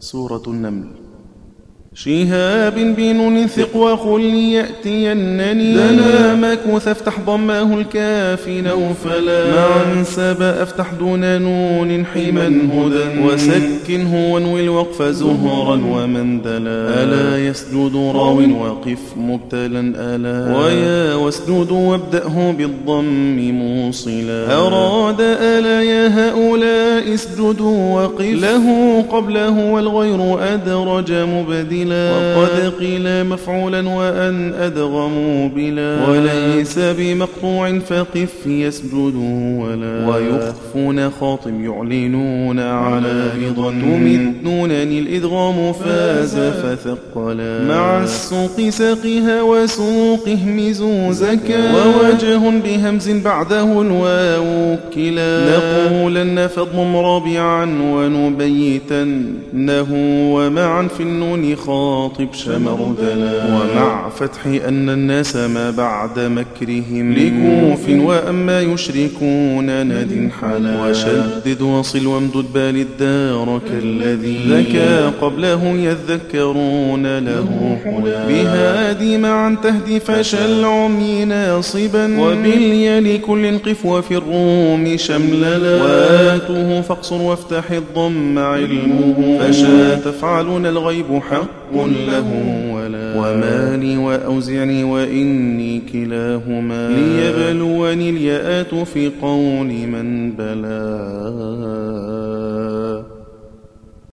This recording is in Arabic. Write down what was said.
سورة النمل. شهاب بن ثق وقل يأتينني دنا مكوث افتح ضماه الكاف نوفلا. معا سبأ افتح دون نون حما هدى. وسكنه وانوي الوقف زهرا ومندلا ألا يسجد راو وقف مبتلا ألا. ويا واسجد وابدأه بالضم موصلا. أراد ألا يا هؤلاء اسجدوا وقف. له قبله والغير أدرج مبدلا. وقد قيل مفعولا وأن أدغموا بلا وليس بمقطوع فقف يسجدوا ولا ويخفون خاطم يعلنون على رضا تمدونني الإدغام فاز فثقلا. مع السوق ساقها وسوقه مزوزكا. ووجه بهمز بعده الواو كلا. نقولن فضم رابعا ونبيتنه ومعا في النون خاطم خاطب شمردلا ومع فتح أن الناس ما بعد مكرهم. لكوف وأما يشركون ند حلا وشدد وصل وامدد بال الدار كالذي ذكى قبله يذكرون له حلا بهادي معا تهدي فشل عمي ناصبا. وباليا لكل قف وفي الروم شمللا وآتوه فاقصر وافتح الضم علمه. فشا تفعلون الغيب حق له ولا ومالي وأوزعني وإني كلاهما ليبلوني الياءات في قول من بلاه